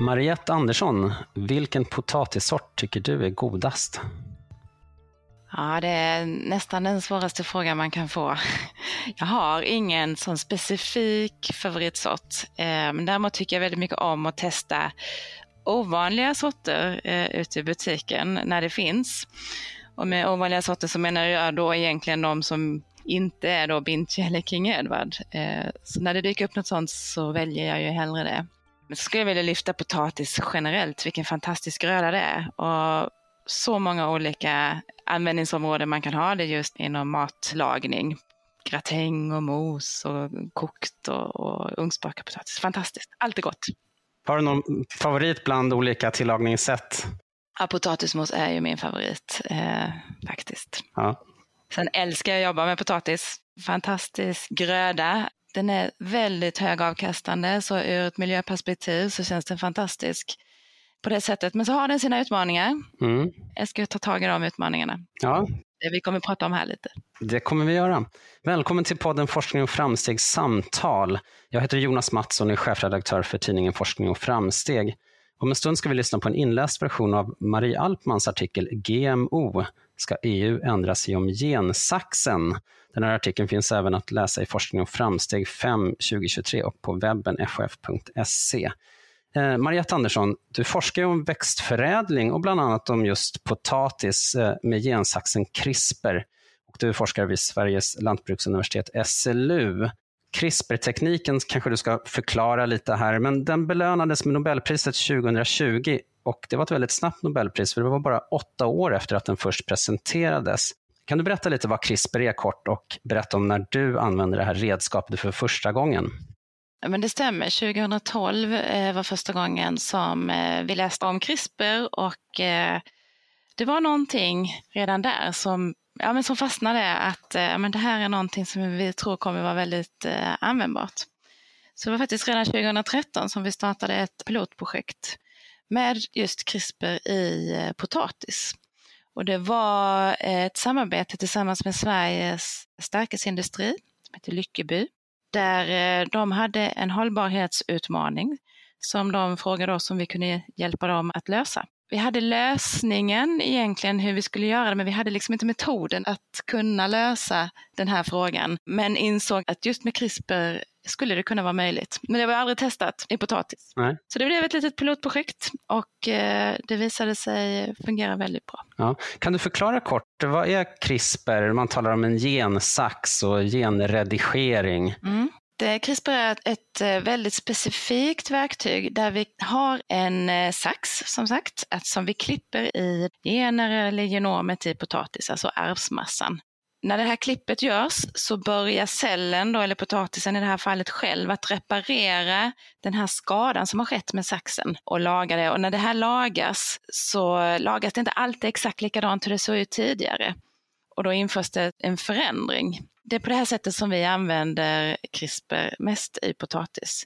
Mariette Andersson, vilken potatissort tycker du är godast? Ja, det är nästan den svåraste frågan man kan få. Jag har ingen sån specifik favoritsort, eh, men däremot tycker jag väldigt mycket om att testa ovanliga sorter eh, ute i butiken när det finns. Och med ovanliga sorter så menar jag då egentligen de som inte är då Binche eller King Edward. Eh, så när det dyker upp något sånt så väljer jag ju hellre det. Men så skulle jag vilja lyfta potatis generellt, vilken fantastisk gröda det är. Och så många olika användningsområden man kan ha det just inom matlagning. Gratäng och mos och kokt och, och ugnsbakad potatis. Fantastiskt, allt är gott. Har du någon favorit bland olika tillagningssätt? Ja, potatismos är ju min favorit eh, faktiskt. Ja. Sen älskar jag att jobba med potatis. Fantastisk gröda. Den är väldigt högavkastande, så ur ett miljöperspektiv så känns den fantastisk på det sättet. Men så har den sina utmaningar. Mm. Jag ska ta tag i de utmaningarna. ja, Det vi kommer att prata om här lite. det kommer vi göra. Välkommen till podden Forskning och framsteg samtal. Jag heter Jonas Mattsson och är chefredaktör för tidningen Forskning och framsteg. Om en stund ska vi lyssna på en inläst version av Marie Alpmans artikel GMO. Ska EU ändra sig om gensaxen? Den här artikeln finns även att läsa i Forskning och framsteg 5 2023 och på webben ff.se. Eh, Mariette Andersson, du forskar ju om växtförädling och bland annat om just potatis eh, med gensaxen CRISPR. Och du forskar vid Sveriges lantbruksuniversitet SLU. CRISPR-tekniken kanske du ska förklara lite här, men den belönades med Nobelpriset 2020 och det var ett väldigt snabbt Nobelpris, för det var bara åtta år efter att den först presenterades. Kan du berätta lite vad CRISPR är kort och berätta om när du använde det här redskapet för första gången? Men det stämmer, 2012 eh, var första gången som eh, vi läste om CRISPR och eh, det var någonting redan där som, ja, men som fastnade att ja, men det här är någonting som vi tror kommer vara väldigt användbart. Så det var faktiskt redan 2013 som vi startade ett pilotprojekt med just CRISPR i eh, potatis. Och det var eh, ett samarbete tillsammans med Sveriges stärkelseindustri som heter Lyckeby där eh, de hade en hållbarhetsutmaning som de frågade oss om vi kunde hjälpa dem att lösa. Vi hade lösningen egentligen hur vi skulle göra det, men vi hade liksom inte metoden att kunna lösa den här frågan. Men insåg att just med CRISPR skulle det kunna vara möjligt. Men det var aldrig testat i potatis. Nej. Så det blev ett litet pilotprojekt och eh, det visade sig fungera väldigt bra. Ja. Kan du förklara kort, vad är CRISPR? Man talar om en gensax och genredigering. Mm. Eh, CRISPR är ett- eh, väldigt specifikt verktyg där vi har en eh, sax som sagt, att, som vi klipper i gener eller genomet i potatis, alltså arvsmassan. När det här klippet görs så börjar cellen, då, eller potatisen i det här fallet själv, att reparera den här skadan som har skett med saxen och laga det. Och när det här lagas så lagas det inte alltid exakt likadant hur det såg ut tidigare. Och då införs det en förändring. Det är på det här sättet som vi använder CRISPR mest i potatis.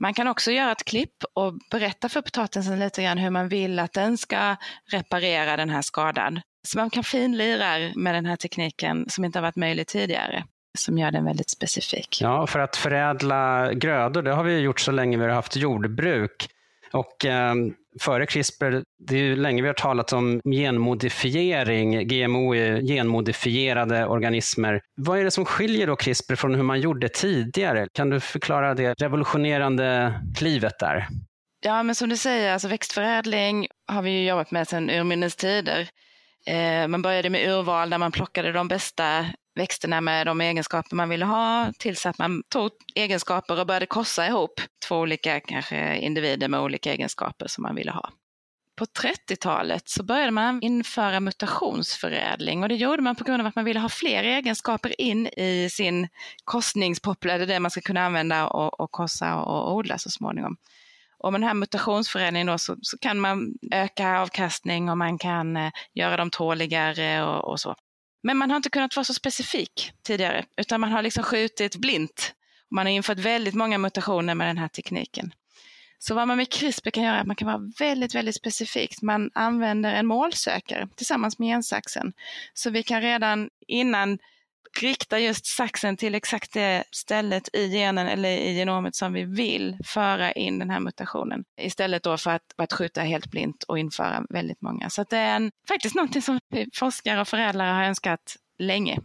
Man kan också göra ett klipp och berätta för potatisen lite grann hur man vill att den ska reparera den här skadan. Så man kan finlira med den här tekniken som inte har varit möjlig tidigare, som gör den väldigt specifik. Ja, för att förädla grödor, det har vi gjort så länge vi har haft jordbruk. Och eh, före CRISPR, det är ju länge vi har talat om genmodifiering. GMO är genmodifierade organismer. Vad är det som skiljer då CRISPR från hur man gjorde tidigare? Kan du förklara det revolutionerande klivet där? Ja, men som du säger, alltså växtförädling har vi ju jobbat med sedan urminnes tider. Eh, man började med urval där man plockade de bästa växterna med de egenskaper man ville ha tills att man tog egenskaper och började korsa ihop två olika kanske individer med olika egenskaper som man ville ha. På 30-talet så började man införa mutationsförädling och det gjorde man på grund av att man ville ha fler egenskaper in i sin korsningspopulär, det man ska kunna använda och, och kossa och odla så småningom. Och med den här mutationsförädlingen då så, så kan man öka avkastning och man kan eh, göra dem tåligare och, och så. Men man har inte kunnat vara så specifik tidigare, utan man har liksom skjutit blint. Man har infört väldigt många mutationer med den här tekniken. Så vad man med CRISPR kan göra är att man kan vara väldigt, väldigt specifikt. Man använder en målsökare tillsammans med gensaxen. Så vi kan redan innan rikta just saxen till exakt det stället i genen eller i genomet som vi vill föra in den här mutationen. Istället då för att, att skjuta helt blint och införa väldigt många. Så det är en, faktiskt någonting som forskare och förädlare har önskat länge.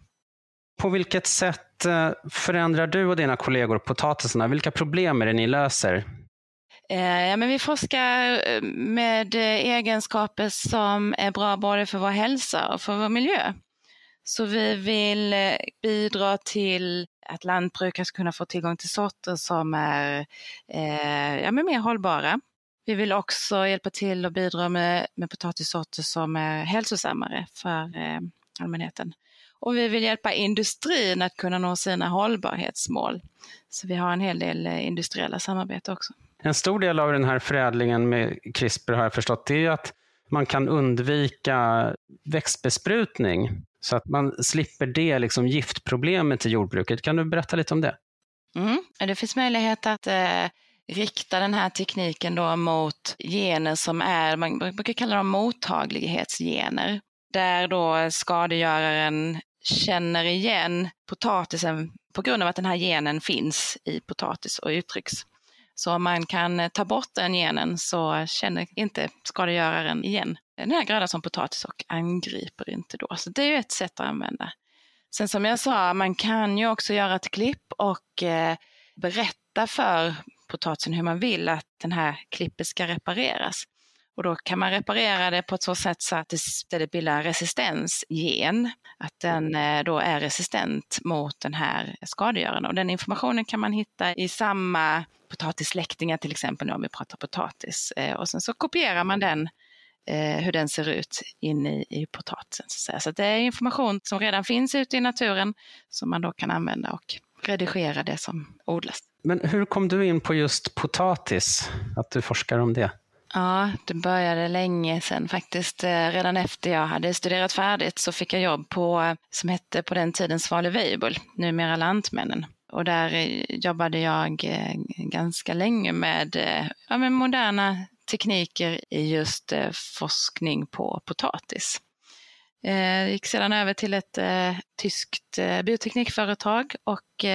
På vilket sätt eh, förändrar du och dina kollegor potatisarna? Vilka problem är det ni löser? Eh, ja, men vi forskar eh, med egenskaper som är bra både för vår hälsa och för vår miljö. Så vi vill eh, bidra till att lantbrukare ska kunna få tillgång till sorter som är eh, ja, men mer hållbara. Vi vill också hjälpa till och bidra med, med potatissorter som är hälsosammare för eh, allmänheten. Och vi vill hjälpa industrin att kunna nå sina hållbarhetsmål. Så vi har en hel del eh, industriella samarbete också. En stor del av den här förädlingen med CRISPR har jag förstått, det är att man kan undvika växtbesprutning så att man slipper det liksom giftproblemet i jordbruket. Kan du berätta lite om det? Mm. Det finns möjlighet att eh, rikta den här tekniken då mot gener som är, man brukar kalla dem mottaglighetsgener där då skadegöraren känner igen potatisen på grund av att den här genen finns i potatis och uttrycks. Så om man kan eh, ta bort den genen så känner inte skadegöraren igen den här grödan som potatis och angriper inte då. Så det är ett sätt att använda. Sen som jag sa, man kan ju också göra ett klipp och eh, berätta för potatisen hur man vill att den här klippet ska repareras. Och då kan man reparera det på ett så sätt så att det istället bildar en resistensgen. Att den eh, då är resistent mot den här skadegöraren. Och den informationen kan man hitta i samma potatissläktingar till exempel, om vi pratar potatis. Eh, och sen så kopierar man den, eh, hur den ser ut in i, i potatisen. Så, så det är information som redan finns ute i naturen som man då kan använda och redigera det som odlas. Men hur kom du in på just potatis, att du forskar om det? Ja, det började länge sedan faktiskt. Eh, redan efter jag hade studerat färdigt så fick jag jobb på, som hette på den tiden Svalöv Weibull, numera Lantmännen. Och där eh, jobbade jag eh, ganska länge med, ja, med moderna tekniker i just forskning på potatis. Jag gick sedan över till ett tyskt bioteknikföretag och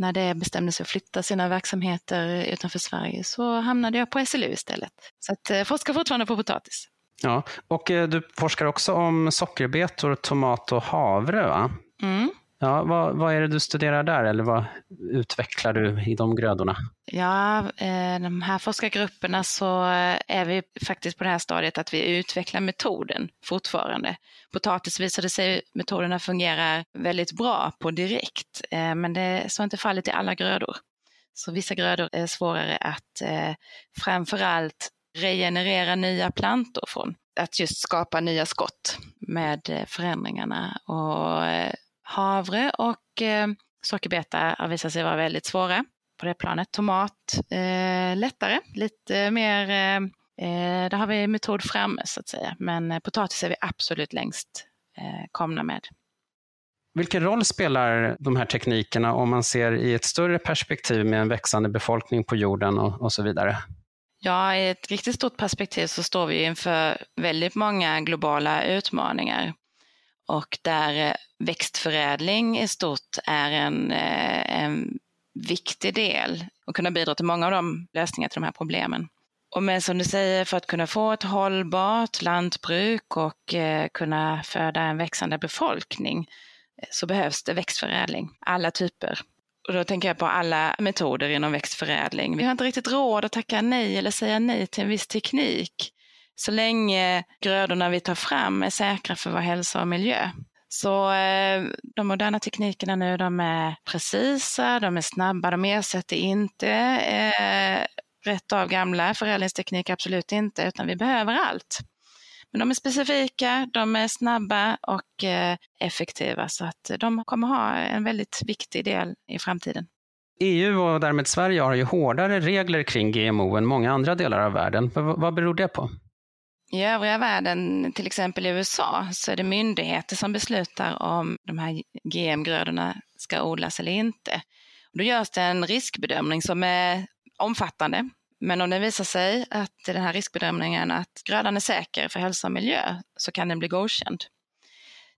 när det bestämde sig att flytta sina verksamheter utanför Sverige så hamnade jag på SLU istället. Så att jag eh, forskar fortfarande på potatis. Ja, och eh, du forskar också om sockerbetor, tomat och havre va? Mm. Ja, vad, vad, är det du studerar där eller vad utvecklar du i de grödorna? Ja, eh, de här forskargrupperna så eh, är vi faktiskt på det här stadiet att vi utvecklar metoden fortfarande. Potatis visade sig metoderna fungerar väldigt bra på direkt, eh, men det är så inte fallet i alla grödor. Så vissa grödor är svårare att framförallt regenerera nya plantor från. Att just skapa nya skott med förändringarna. Och havre och eh, sockerbeta har visat sig vara väldigt svåra på det planet. Tomat eh, lättare, lite mer, eh, eh där har vi metod framme så att säga. Men eh, potatis är vi absolut längst eh, komna med. Vilken roll spelar de här teknikerna om man ser i ett större perspektiv med en växande befolkning på jorden och, och så vidare? Ja, i ett riktigt stort perspektiv så står vi inför väldigt många globala utmaningar och där eh, växtförädling i stort är en, eh, en viktig del och kunna bidra till många av de lösningar till de här problemen. Och med som du säger, för att kunna få ett hållbart lantbruk och eh, kunna föda en växande befolkning så behövs det växtförädling, alla typer. Och då tänker jag på alla metoder inom växtförädling. Vi har inte riktigt råd att tacka nej eller säga nej till en viss teknik så länge grödorna vi tar fram är säkra för vår hälsa och miljö. Så eh, de moderna teknikerna nu, de är precisa, de är snabba, de ersätter inte eh, rätt av gamla förädlingstekniker, absolut inte, utan vi behöver allt. Men de är specifika, de är snabba och eh, effektiva så att de kommer ha en väldigt viktig del i framtiden. EU och därmed Sverige har ju hårdare regler kring GMO än många andra delar av världen. Vad beror det på? I övriga världen, till exempel i USA, så är det myndigheter som beslutar om de här GM-grödorna ska odlas eller inte. då görs det en riskbedömning som är omfattande. Men om det visar sig att den här riskbedömningen att grödan är säker för hälsa och miljö så kan den bli godkänd.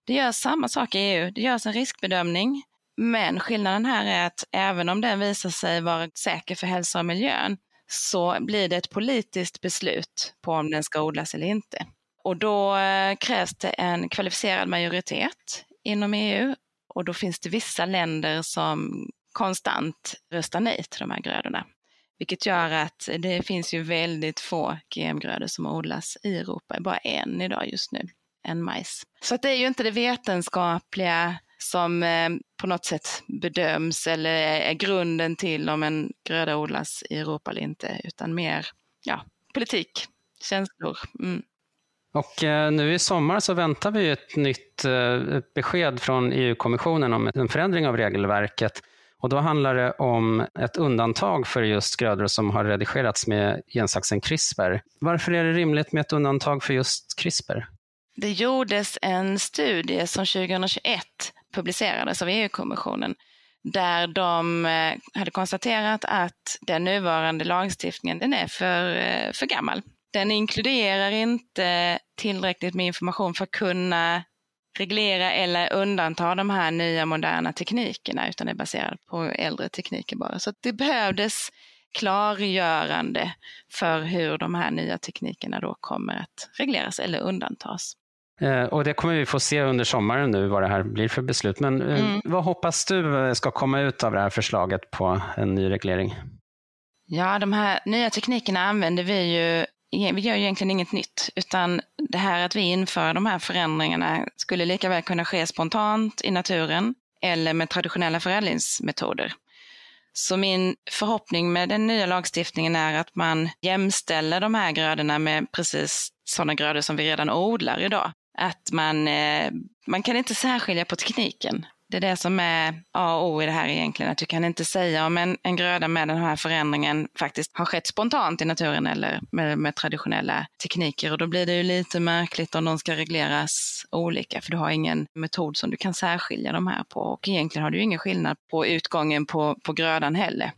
Det görs samma sak i EU. Det görs en riskbedömning. Men skillnaden här är att även om den visar sig vara säker för hälsa och miljön så blir det ett politiskt beslut på om den ska odlas eller inte. Och då eh, krävs det en kvalificerad majoritet inom EU och då finns det vissa länder som konstant röstar nej till de här grödorna. Vilket gör att det finns ju väldigt få GM-grödor som odlas i Europa, bara en idag just nu, en majs. Så det är ju inte det vetenskapliga som eh, på något sätt bedöms eller är grunden till om en gröda odlas i Europa eller inte, utan mer ja, politik, känslor. Mm. Och eh, nu i sommar så väntar vi ett nytt eh, besked från EU-kommissionen om en förändring av regelverket. Och då handlar det om ett undantag för just grödor som har redigerats med gensaxen CRISPR. Varför är det rimligt med ett undantag för just CRISPR? Det gjordes en studie som 2021 publicerades av EU-kommissionen där de eh, hade konstaterat att den nuvarande lagstiftningen den är för, eh, för gammal. Den inkluderar inte tillräckligt med information för att kunna reglera eller undanta de här nya moderna teknikerna, utan är baserad på äldre tekniker bara. Så det behövdes klargörande för hur de här nya teknikerna då kommer att regleras eller undantas. Eh, och det kommer vi få se under sommaren nu vad det här blir för beslut. Men eh, mm. vad hoppas du ska komma ut av det här förslaget på en ny reglering? Ja, de här nya teknikerna använder vi ju vi gör ju egentligen inget nytt, utan det här att vi inför de här förändringarna skulle lika väl kunna ske spontant i naturen eller med traditionella förädlingsmetoder. Så min förhoppning med den nya lagstiftningen är att man jämställer de här grödorna med precis sådana grödor som vi redan odlar idag. Att man, eh, man kan inte särskilja på tekniken. Det är det som är A och O i det här egentligen, att du kan inte säga om en, en gröda med den här förändringen faktiskt har skett spontant i naturen eller med, med traditionella tekniker. Och då blir det ju lite märkligt om de ska regleras olika, för du har ingen metod som du kan särskilja de här på. Och egentligen har du ingen skillnad på utgången på, på grödan heller.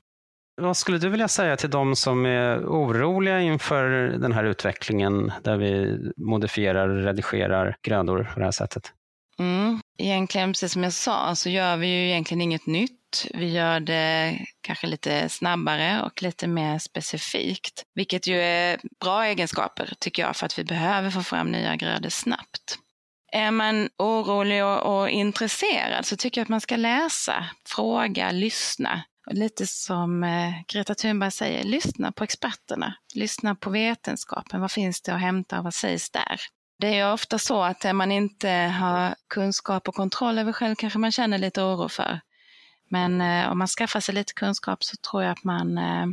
Vad skulle du vilja säga till de som är oroliga inför den här utvecklingen där vi modifierar och redigerar grödor på det här sättet? Mm. Egentligen, precis som jag sa, så gör vi ju egentligen inget nytt. Vi gör det kanske lite snabbare och lite mer specifikt, vilket ju är bra egenskaper tycker jag för att vi behöver få fram nya grödor snabbt. Är man orolig och, och intresserad så tycker jag att man ska läsa, fråga, lyssna. Lite som eh, Greta Thunberg säger, lyssna på experterna, lyssna på vetenskapen. Vad finns det att hämta och vad sägs där? Det är ofta så att man inte har kunskap och kontroll över själv kanske man känner lite oro för. Men eh, om man skaffar sig lite kunskap så tror jag att man, eh,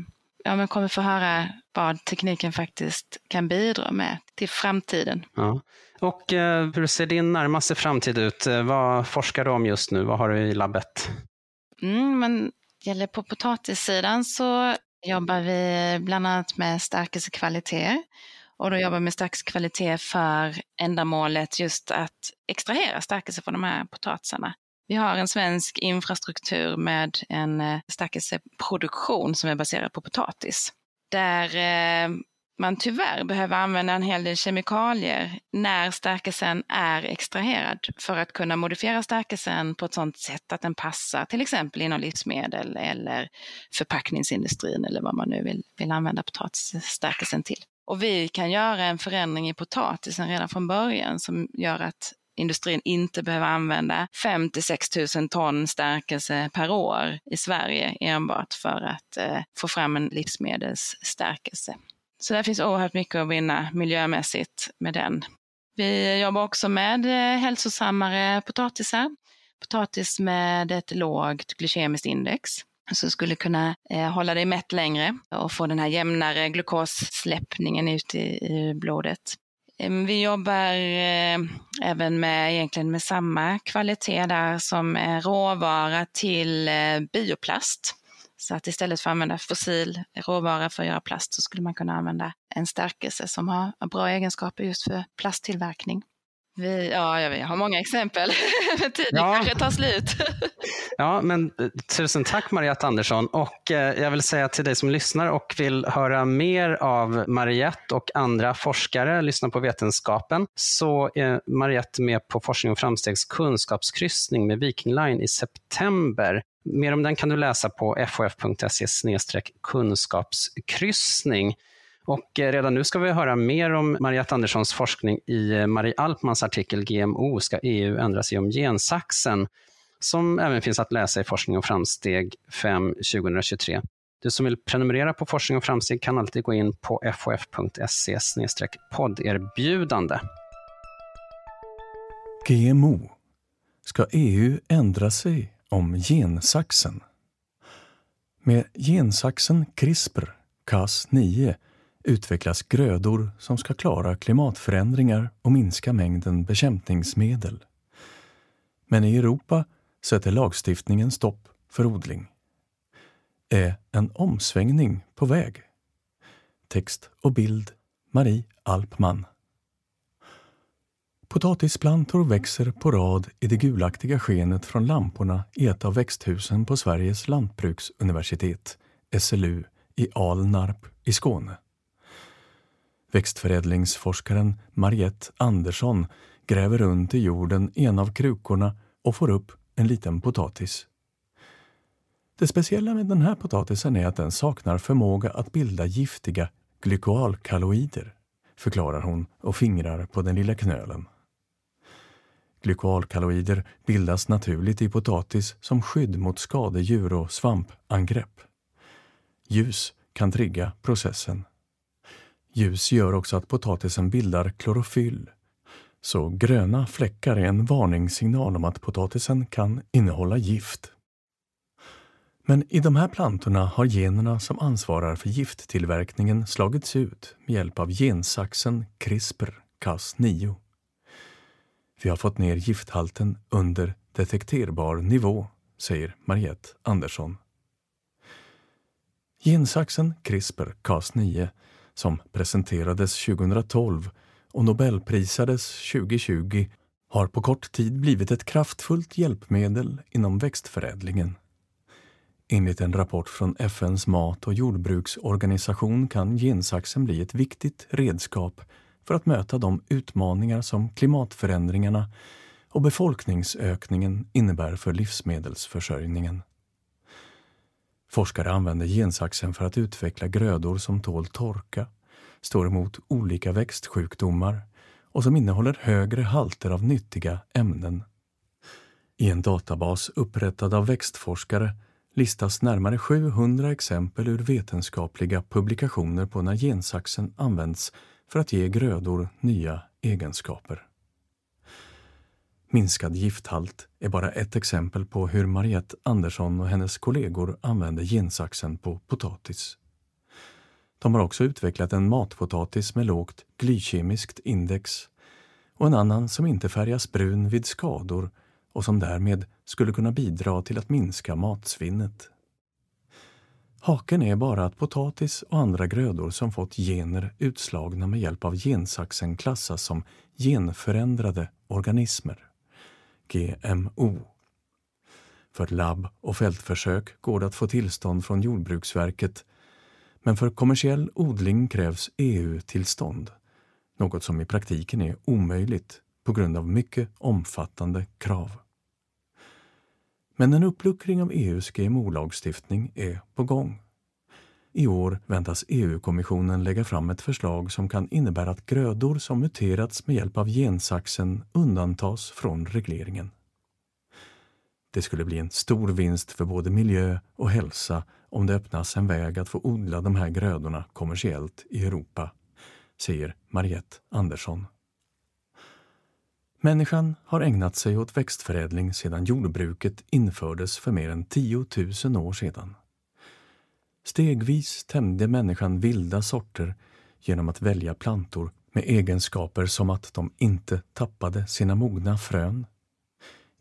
ja, man kommer få höra vad tekniken faktiskt kan bidra med till framtiden. Ja. Och eh, hur ser din närmaste framtid ut? Eh, vad forskar du om just nu? Vad har du i labbet? Mm, men gäller på potatissidan så jobbar vi bland annat med stärkelsekvaliteter och då jobbar vi med stärkelsekvalitet för ändamålet just att extrahera stärkelse från de här potatisarna. Vi har en svensk infrastruktur med en eh, stärkelseproduktion som är baserad på potatis. Där eh, man tyvärr behöver använda en hel del kemikalier när stärkelsen är extraherad för att kunna modifiera stärkelsen på ett sådant sätt att den passar till exempel inom livsmedel eller förpackningsindustrin eller vad man nu vill, vill använda potatisstärkelsen till. Och vi kan göra en förändring i potatisen redan från början som gör att industrin inte behöver använda 5 till 6 000 ton stärkelse per år i Sverige enbart för att eh, få fram en livsmedelsstärkelse. Så där finns oerhört mycket att vinna miljömässigt med den. Vi jobbar också med eh, hälsosammare potatisar. Potatis med ett lågt glykemiskt index som skulle kunna eh, hålla dig mätt längre och få den här jämnare glukossläppningen ut i, i blodet. Vi jobbar eh, även med, egentligen med samma kvalitet där som råvara till eh, bioplast. Så att istället för att använda fossil råvara för att göra plast så skulle man kunna använda en stärkelse som har bra egenskaper just för plasttillverkning. Vi, ja, jag har många exempel, men tiden ja. kanske tar slut. ja, men eh, tusen tack Mariette Andersson. Och eh, jag vill säga till dig som lyssnar och vill höra mer av Mariette och andra forskare, lyssna på vetenskapen, så är Mariette med på Forskning och framstegs kunskapskryssning med Viking Line i september. Mer om den kan du läsa på fof.se kunskapskryssning. Och eh, redan nu ska vi höra mer om Mariette Anderssons forskning i eh, Marie Alpmans artikel GMO, ska EU ändra sig om gensaxen? Som även finns att läsa i Forskning och framsteg 5 2023. Du som vill prenumerera på Forskning och framsteg kan alltid gå in på fof.se podderbjudande. GMO. Ska EU ändra sig om gensaxen? Med gensaxen CRISPR-Cas9 utvecklas grödor som ska klara klimatförändringar och minska mängden bekämpningsmedel. Men i Europa sätter lagstiftningen stopp för odling. Är en omsvängning på väg? Text och bild Marie Alpman. Potatisplantor växer på rad i det gulaktiga skenet från lamporna i ett av växthusen på Sveriges lantbruksuniversitet, SLU, i Alnarp i Skåne. Växtförädlingsforskaren Mariette Andersson gräver runt i jorden i en av krukorna och får upp en liten potatis. Det speciella med den här potatisen är att den saknar förmåga att bilda giftiga glykoalkaloider, förklarar hon och fingrar på den lilla knölen. Glykoalkaloider bildas naturligt i potatis som skydd mot skadedjur och svampangrepp. Ljus kan trigga processen. Ljus gör också att potatisen bildar klorofyll. Så gröna fläckar är en varningssignal om att potatisen kan innehålla gift. Men i de här plantorna har generna som ansvarar för gifttillverkningen slagits ut med hjälp av gensaxen CRISPR-Cas9. Vi har fått ner gifthalten under detekterbar nivå, säger Mariette Andersson. Gensaxen CRISPR-Cas9 som presenterades 2012 och Nobelprisades 2020 har på kort tid blivit ett kraftfullt hjälpmedel inom växtförädlingen. Enligt en rapport från FNs mat och jordbruksorganisation kan gensaxen bli ett viktigt redskap för att möta de utmaningar som klimatförändringarna och befolkningsökningen innebär för livsmedelsförsörjningen. Forskare använder gensaxen för att utveckla grödor som tål torka, står emot olika växtsjukdomar och som innehåller högre halter av nyttiga ämnen. I en databas upprättad av växtforskare listas närmare 700 exempel ur vetenskapliga publikationer på när gensaxen används för att ge grödor nya egenskaper. Minskad gifthalt är bara ett exempel på hur Mariette Andersson och hennes kollegor använder gensaxen på potatis. De har också utvecklat en matpotatis med lågt glykemiskt index och en annan som inte färgas brun vid skador och som därmed skulle kunna bidra till att minska matsvinnet. Haken är bara att potatis och andra grödor som fått gener utslagna med hjälp av gensaxen klassas som genförändrade organismer. GMO. För labb och fältförsök går det att få tillstånd från Jordbruksverket men för kommersiell odling krävs EU-tillstånd, något som i praktiken är omöjligt på grund av mycket omfattande krav. Men en uppluckring av EUs GMO-lagstiftning är på gång. I år väntas EU-kommissionen lägga fram ett förslag som kan innebära att grödor som muterats med hjälp av gensaxen undantas från regleringen. Det skulle bli en stor vinst för både miljö och hälsa om det öppnas en väg att få odla de här grödorna kommersiellt i Europa, säger Mariette Andersson. Människan har ägnat sig åt växtförädling sedan jordbruket infördes för mer än 10 000 år sedan. Stegvis tämjde människan vilda sorter genom att välja plantor med egenskaper som att de inte tappade sina mogna frön,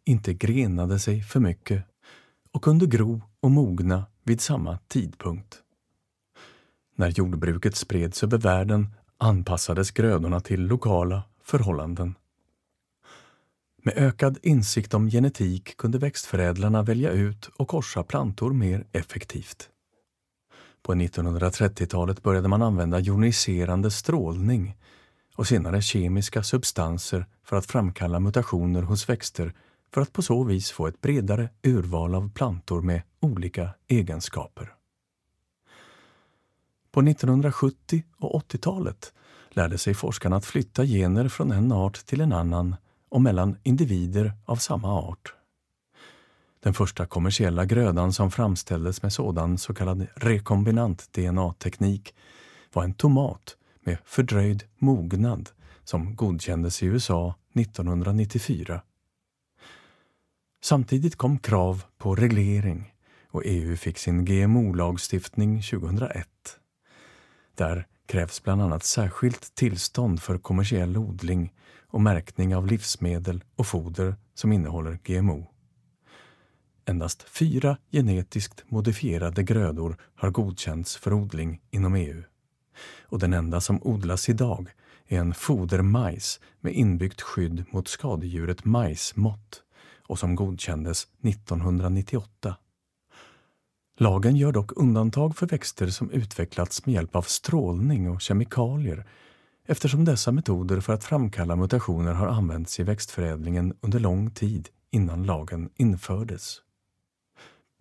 inte grenade sig för mycket och kunde gro och mogna vid samma tidpunkt. När jordbruket spreds över världen anpassades grödorna till lokala förhållanden. Med ökad insikt om genetik kunde växtförädlarna välja ut och korsa plantor mer effektivt. På 1930-talet började man använda joniserande strålning och senare kemiska substanser för att framkalla mutationer hos växter för att på så vis få ett bredare urval av plantor med olika egenskaper. På 1970 och 80-talet lärde sig forskarna att flytta gener från en art till en annan och mellan individer av samma art. Den första kommersiella grödan som framställdes med sådan så kallad rekombinant DNA-teknik var en tomat med fördröjd mognad som godkändes i USA 1994. Samtidigt kom krav på reglering och EU fick sin GMO-lagstiftning 2001. Där krävs bland annat särskilt tillstånd för kommersiell odling och märkning av livsmedel och foder som innehåller GMO. Endast fyra genetiskt modifierade grödor har godkänts för odling inom EU. Och den enda som odlas idag är en fodermajs med inbyggt skydd mot skadedjuret majsmått och som godkändes 1998. Lagen gör dock undantag för växter som utvecklats med hjälp av strålning och kemikalier eftersom dessa metoder för att framkalla mutationer har använts i växtförädlingen under lång tid innan lagen infördes.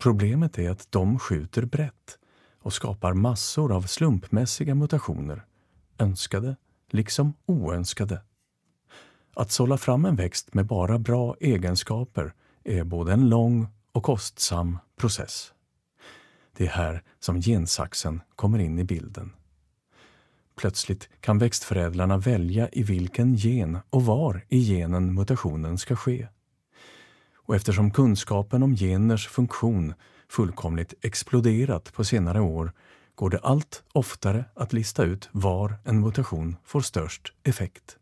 Problemet är att de skjuter brett och skapar massor av slumpmässiga mutationer, önskade liksom oönskade. Att sålla fram en växt med bara bra egenskaper är både en lång och kostsam process. Det är här som gensaxen kommer in i bilden. Plötsligt kan växtförädlarna välja i vilken gen och var i genen mutationen ska ske. Och eftersom kunskapen om geners funktion fullkomligt exploderat på senare år går det allt oftare att lista ut var en mutation får störst effekt.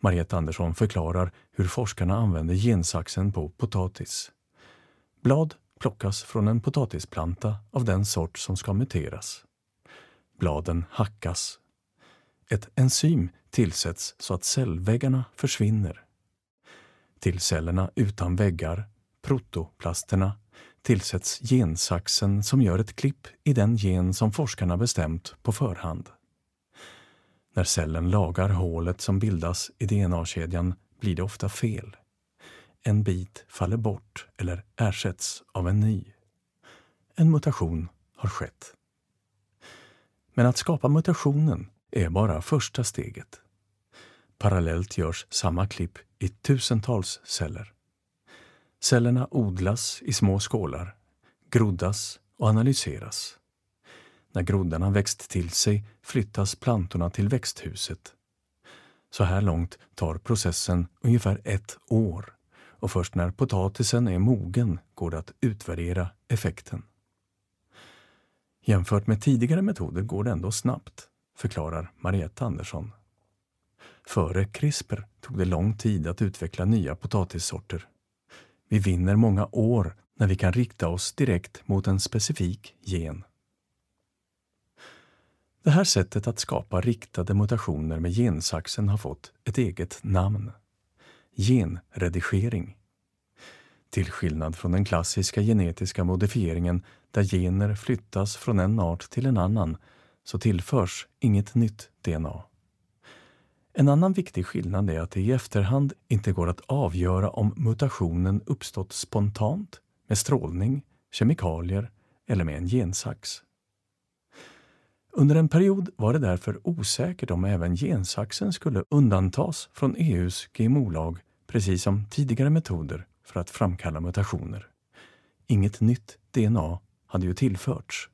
Mariette Andersson förklarar hur forskarna använder gensaxen på potatis. Blad plockas från en potatisplanta av den sort som ska muteras. Bladen hackas. Ett enzym tillsätts så att cellväggarna försvinner. Till cellerna utan väggar, protoplasterna, tillsätts gensaxen som gör ett klipp i den gen som forskarna bestämt på förhand. När cellen lagar hålet som bildas i DNA-kedjan blir det ofta fel. En bit faller bort eller ersätts av en ny. En mutation har skett. Men att skapa mutationen är bara första steget. Parallellt görs samma klipp i tusentals celler. Cellerna odlas i små skålar, groddas och analyseras. När groddarna växt till sig flyttas plantorna till växthuset. Så här långt tar processen ungefär ett år och först när potatisen är mogen går det att utvärdera effekten. Jämfört med tidigare metoder går det ändå snabbt, förklarar Mariette Andersson. Före CRISPR tog det lång tid att utveckla nya potatissorter. Vi vinner många år när vi kan rikta oss direkt mot en specifik gen. Det här sättet att skapa riktade mutationer med gensaxen har fått ett eget namn. Genredigering. Till skillnad från den klassiska genetiska modifieringen där gener flyttas från en art till en annan så tillförs inget nytt DNA. En annan viktig skillnad är att det i efterhand inte går att avgöra om mutationen uppstått spontant, med strålning, kemikalier eller med en gensax. Under en period var det därför osäkert om även gensaxen skulle undantas från EUs GMO-lag precis som tidigare metoder för att framkalla mutationer. Inget nytt DNA hade ju tillförts.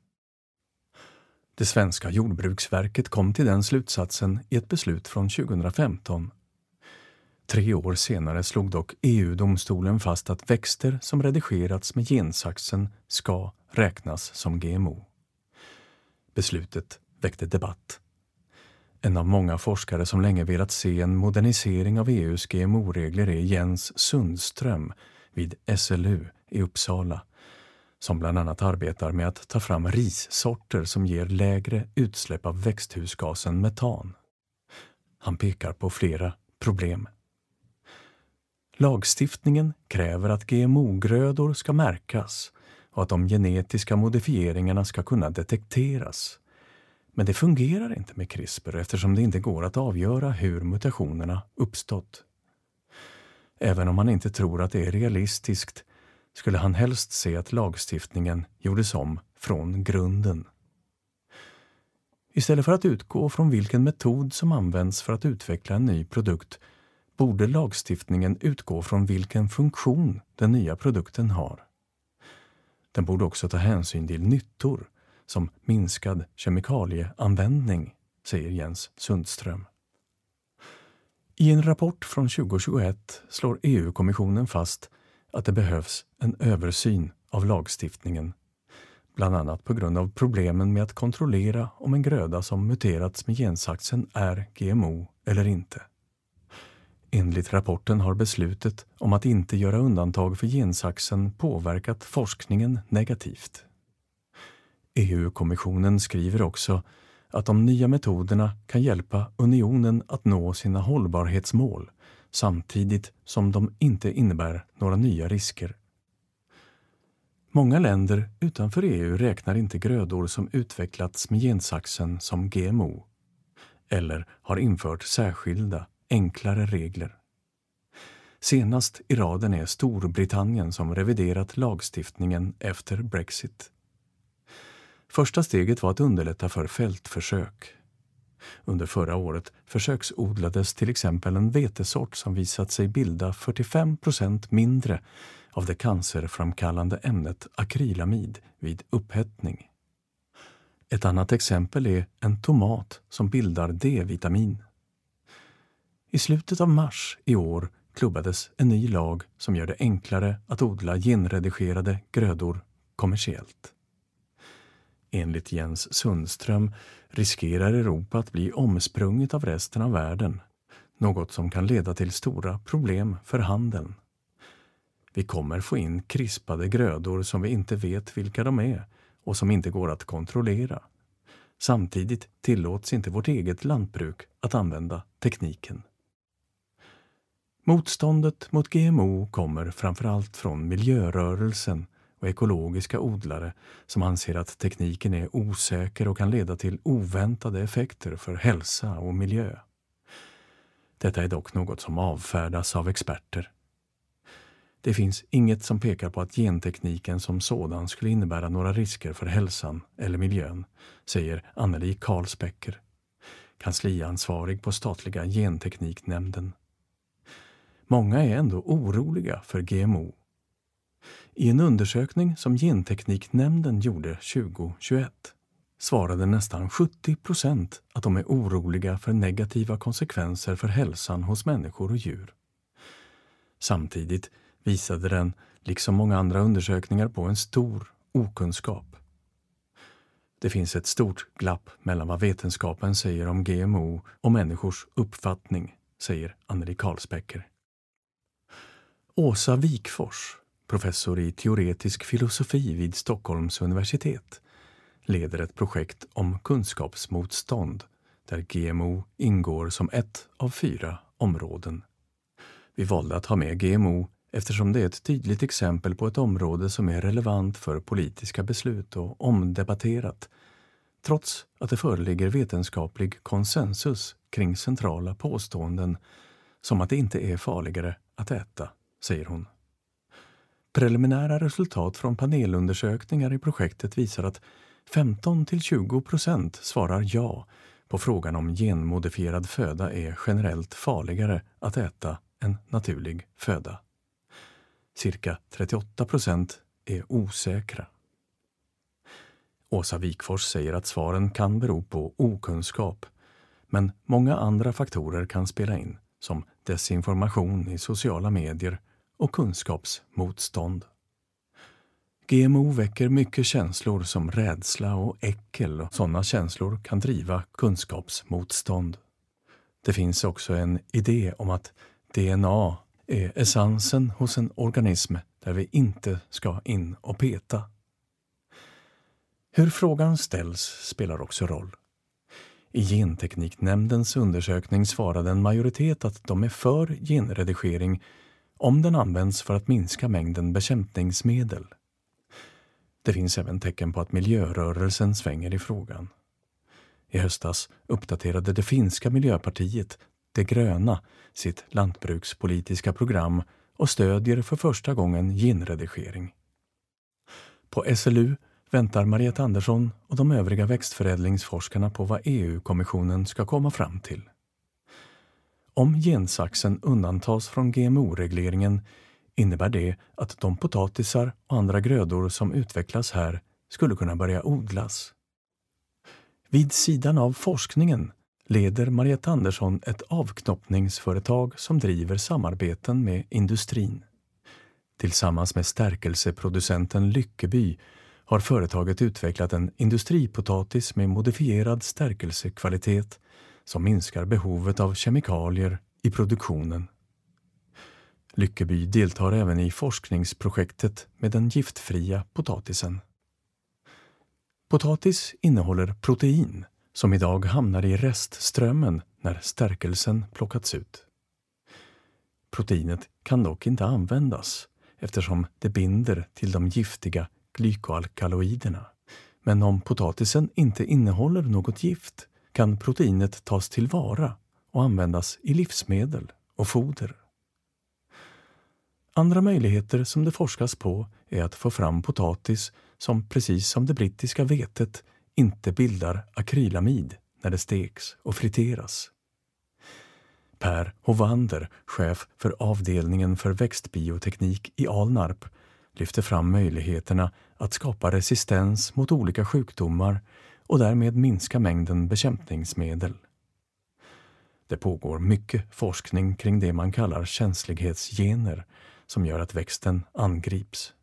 Det svenska jordbruksverket kom till den slutsatsen i ett beslut från 2015. Tre år senare slog dock EU-domstolen fast att växter som redigerats med gensaxen ska räknas som GMO. Beslutet väckte debatt. En av många forskare som länge velat se en modernisering av EUs GMO-regler är Jens Sundström vid SLU i Uppsala som bland annat arbetar med att ta fram rissorter som ger lägre utsläpp av växthusgasen metan. Han pekar på flera problem. Lagstiftningen kräver att GMO-grödor ska märkas och att de genetiska modifieringarna ska kunna detekteras. Men det fungerar inte med CRISPR eftersom det inte går att avgöra hur mutationerna uppstått. Även om man inte tror att det är realistiskt skulle han helst se att lagstiftningen gjordes om från grunden. Istället för att utgå från vilken metod som används för att utveckla en ny produkt borde lagstiftningen utgå från vilken funktion den nya produkten har. Den borde också ta hänsyn till nyttor som minskad kemikalieanvändning, säger Jens Sundström. I en rapport från 2021 slår EU-kommissionen fast att det behövs en översyn av lagstiftningen bland annat på grund av problemen med att kontrollera om en gröda som muterats med gensaxen är GMO eller inte. Enligt rapporten har beslutet om att inte göra undantag för gensaxen påverkat forskningen negativt. EU-kommissionen skriver också att de nya metoderna kan hjälpa unionen att nå sina hållbarhetsmål samtidigt som de inte innebär några nya risker. Många länder utanför EU räknar inte grödor som utvecklats med gensaxen som GMO eller har infört särskilda, enklare regler. Senast i raden är Storbritannien som reviderat lagstiftningen efter Brexit. Första steget var att underlätta för fältförsök. Under förra året försöksodlades till exempel en vetesort som visat sig bilda 45 procent mindre av det cancerframkallande ämnet akrylamid vid upphettning. Ett annat exempel är en tomat som bildar D-vitamin. I slutet av mars i år klubbades en ny lag som gör det enklare att odla genredigerade grödor kommersiellt. Enligt Jens Sundström riskerar Europa att bli omsprunget av resten av världen, något som kan leda till stora problem för handeln. Vi kommer få in krispade grödor som vi inte vet vilka de är och som inte går att kontrollera. Samtidigt tillåts inte vårt eget lantbruk att använda tekniken. Motståndet mot GMO kommer framförallt från miljörörelsen och ekologiska odlare som anser att tekniken är osäker och kan leda till oväntade effekter för hälsa och miljö. Detta är dock något som avfärdas av experter. Det finns inget som pekar på att gentekniken som sådan skulle innebära några risker för hälsan eller miljön, säger Anneli Karlsbäcker, kansliansvarig på statliga gentekniknämnden. Många är ändå oroliga för GMO. I en undersökning som Gentekniknämnden gjorde 2021 svarade nästan 70 procent att de är oroliga för negativa konsekvenser för hälsan hos människor och djur. Samtidigt visade den, liksom många andra undersökningar, på en stor okunskap. Det finns ett stort glapp mellan vad vetenskapen säger om GMO och människors uppfattning, säger Anneli Karlsbäcker. Åsa Wikfors, professor i teoretisk filosofi vid Stockholms universitet, leder ett projekt om kunskapsmotstånd där GMO ingår som ett av fyra områden. Vi valde att ha med GMO eftersom det är ett tydligt exempel på ett område som är relevant för politiska beslut och omdebatterat, trots att det föreligger vetenskaplig konsensus kring centrala påståenden som att det inte är farligare att äta, säger hon. Preliminära resultat från panelundersökningar i projektet visar att 15 till 20 procent svarar ja på frågan om genmodifierad föda är generellt farligare att äta än naturlig föda. Cirka 38 procent är osäkra. Åsa Wikfors säger att svaren kan bero på okunskap, men många andra faktorer kan spela in, som desinformation i sociala medier och kunskapsmotstånd. GMO väcker mycket känslor som rädsla och äckel och sådana känslor kan driva kunskapsmotstånd. Det finns också en idé om att DNA är essensen hos en organism där vi inte ska in och peta. Hur frågan ställs spelar också roll. I Gentekniknämndens undersökning svarade en majoritet att de är för genredigering om den används för att minska mängden bekämpningsmedel. Det finns även tecken på att miljörörelsen svänger i frågan. I höstas uppdaterade det finska miljöpartiet, De gröna, sitt lantbrukspolitiska program och stödjer för första gången genredigering. På SLU väntar Mariette Andersson och de övriga växtförädlingsforskarna på vad EU-kommissionen ska komma fram till. Om gensaxen undantas från GMO-regleringen innebär det att de potatisar och andra grödor som utvecklas här skulle kunna börja odlas. Vid sidan av forskningen leder Mariette Andersson ett avknoppningsföretag som driver samarbeten med industrin. Tillsammans med stärkelseproducenten Lyckeby har företaget utvecklat en industripotatis med modifierad stärkelsekvalitet som minskar behovet av kemikalier i produktionen. Lyckeby deltar även i forskningsprojektet med den giftfria potatisen. Potatis innehåller protein som idag hamnar i restströmmen när stärkelsen plockats ut. Proteinet kan dock inte användas eftersom det binder till de giftiga glykoalkaloiderna. Men om potatisen inte innehåller något gift kan proteinet tas tillvara och användas i livsmedel och foder. Andra möjligheter som det forskas på är att få fram potatis som precis som det brittiska vetet inte bildar akrylamid när det steks och friteras. Per Hovander, chef för avdelningen för växtbioteknik i Alnarp, lyfter fram möjligheterna att skapa resistens mot olika sjukdomar och därmed minska mängden bekämpningsmedel. Det pågår mycket forskning kring det man kallar känslighetsgener som gör att växten angrips.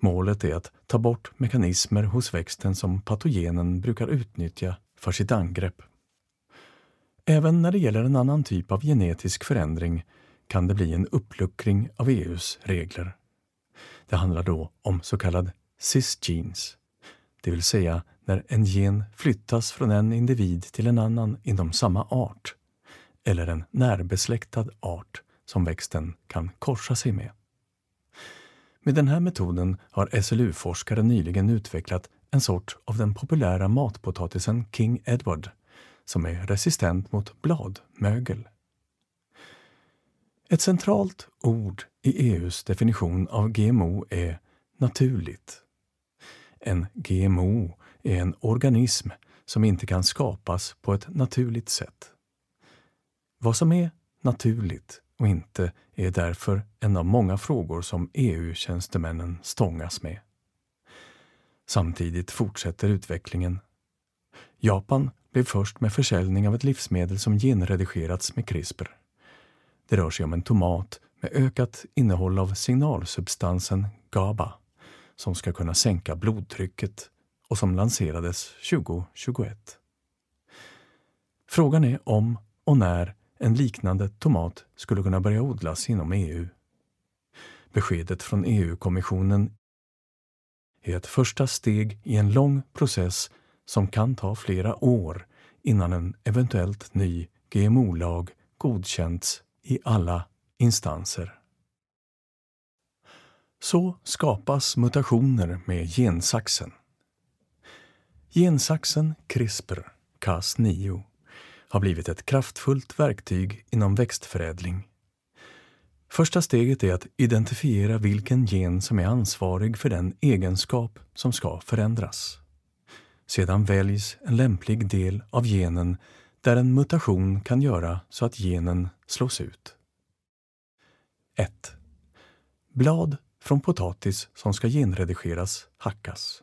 Målet är att ta bort mekanismer hos växten som patogenen brukar utnyttja för sitt angrepp. Även när det gäller en annan typ av genetisk förändring kan det bli en uppluckring av EUs regler. Det handlar då om så kallad cisgenes, det vill säga när en gen flyttas från en individ till en annan inom samma art, eller en närbesläktad art som växten kan korsa sig med. Med den här metoden har SLU-forskare nyligen utvecklat en sort av den populära matpotatisen King Edward som är resistent mot bladmögel. Ett centralt ord i EUs definition av GMO är naturligt. En GMO är en organism som inte kan skapas på ett naturligt sätt. Vad som är naturligt och inte är därför en av många frågor som EU-tjänstemännen stångas med. Samtidigt fortsätter utvecklingen. Japan blev först med försäljning av ett livsmedel som genredigerats med CRISPR. Det rör sig om en tomat med ökat innehåll av signalsubstansen GABA som ska kunna sänka blodtrycket och som lanserades 2021. Frågan är om och när en liknande tomat skulle kunna börja odlas inom EU. Beskedet från EU-kommissionen är ett första steg i en lång process som kan ta flera år innan en eventuellt ny GMO-lag godkänts i alla instanser. Så skapas mutationer med gensaxen. Gensaxen CRISPR, Cas9, har blivit ett kraftfullt verktyg inom växtförädling. Första steget är att identifiera vilken gen som är ansvarig för den egenskap som ska förändras. Sedan väljs en lämplig del av genen där en mutation kan göra så att genen slås ut. 1. Blad från potatis som ska genredigeras hackas.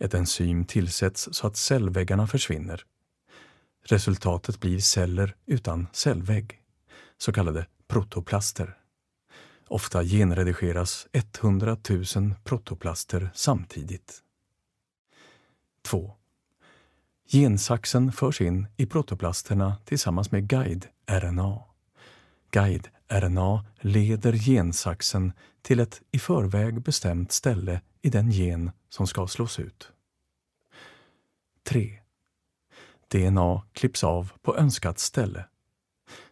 Ett enzym tillsätts så att cellväggarna försvinner. Resultatet blir celler utan cellvägg, så kallade protoplaster. Ofta genredigeras 100 000 protoplaster samtidigt. 2. Gensaxen förs in i protoplasterna tillsammans med guide-RNA. Guide-RNA leder gensaxen till ett i förväg bestämt ställe i den gen som ska slås ut. 3. DNA klipps av på önskat ställe.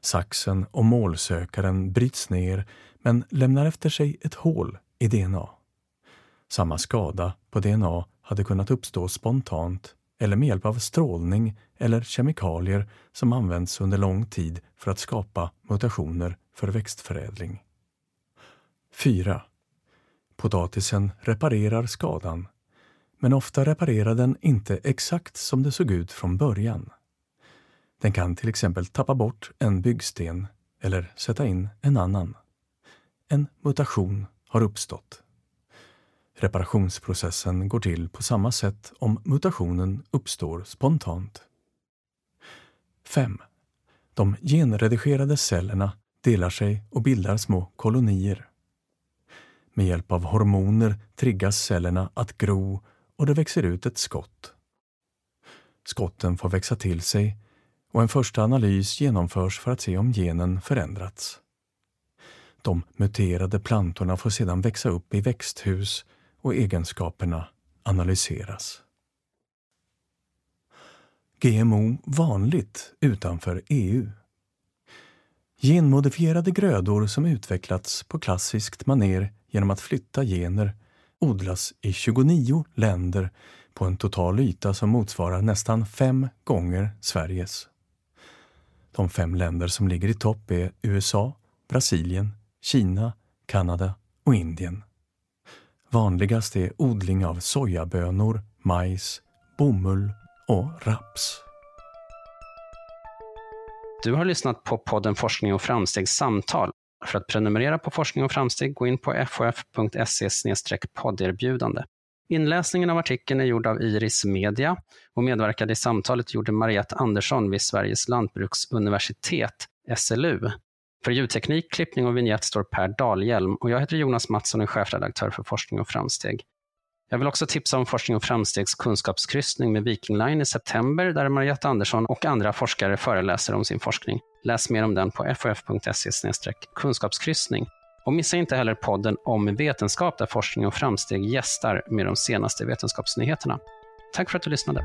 Saxen och målsökaren bryts ner men lämnar efter sig ett hål i DNA. Samma skada på DNA hade kunnat uppstå spontant eller med hjälp av strålning eller kemikalier som används under lång tid för att skapa mutationer för växtförädling. 4. Potatisen reparerar skadan, men ofta reparerar den inte exakt som det såg ut från början. Den kan till exempel tappa bort en byggsten eller sätta in en annan. En mutation har uppstått. Reparationsprocessen går till på samma sätt om mutationen uppstår spontant. 5. De genredigerade cellerna delar sig och bildar små kolonier. Med hjälp av hormoner triggas cellerna att gro och det växer ut ett skott. Skotten får växa till sig och en första analys genomförs för att se om genen förändrats. De muterade plantorna får sedan växa upp i växthus och egenskaperna analyseras. GMO vanligt utanför EU. Genmodifierade grödor som utvecklats på klassiskt maner genom att flytta gener odlas i 29 länder på en total yta som motsvarar nästan fem gånger Sveriges. De fem länder som ligger i topp är USA, Brasilien, Kina, Kanada och Indien. Vanligast är odling av sojabönor, majs, bomull och raps. Du har lyssnat på podden Forskning och framstegs samtal. För att prenumerera på Forskning och framsteg, gå in på fof.se podderbjudande. Inläsningen av artikeln är gjord av Iris Media och medverkade i samtalet gjorde Mariette Andersson vid Sveriges lantbruksuniversitet, SLU. För ljudteknik, klippning och vignett står Per Dahlhjelm och jag heter Jonas Mattsson och är chefredaktör för Forskning och framsteg. Jag vill också tipsa om Forskning och framstegs kunskapskryssning med Viking Line i september där Mariette Andersson och andra forskare föreläser om sin forskning. Läs mer om den på fof.se kunskapskryssning. Och missa inte heller podden om vetenskap där Forskning och framsteg gästar med de senaste vetenskapsnyheterna. Tack för att du lyssnade.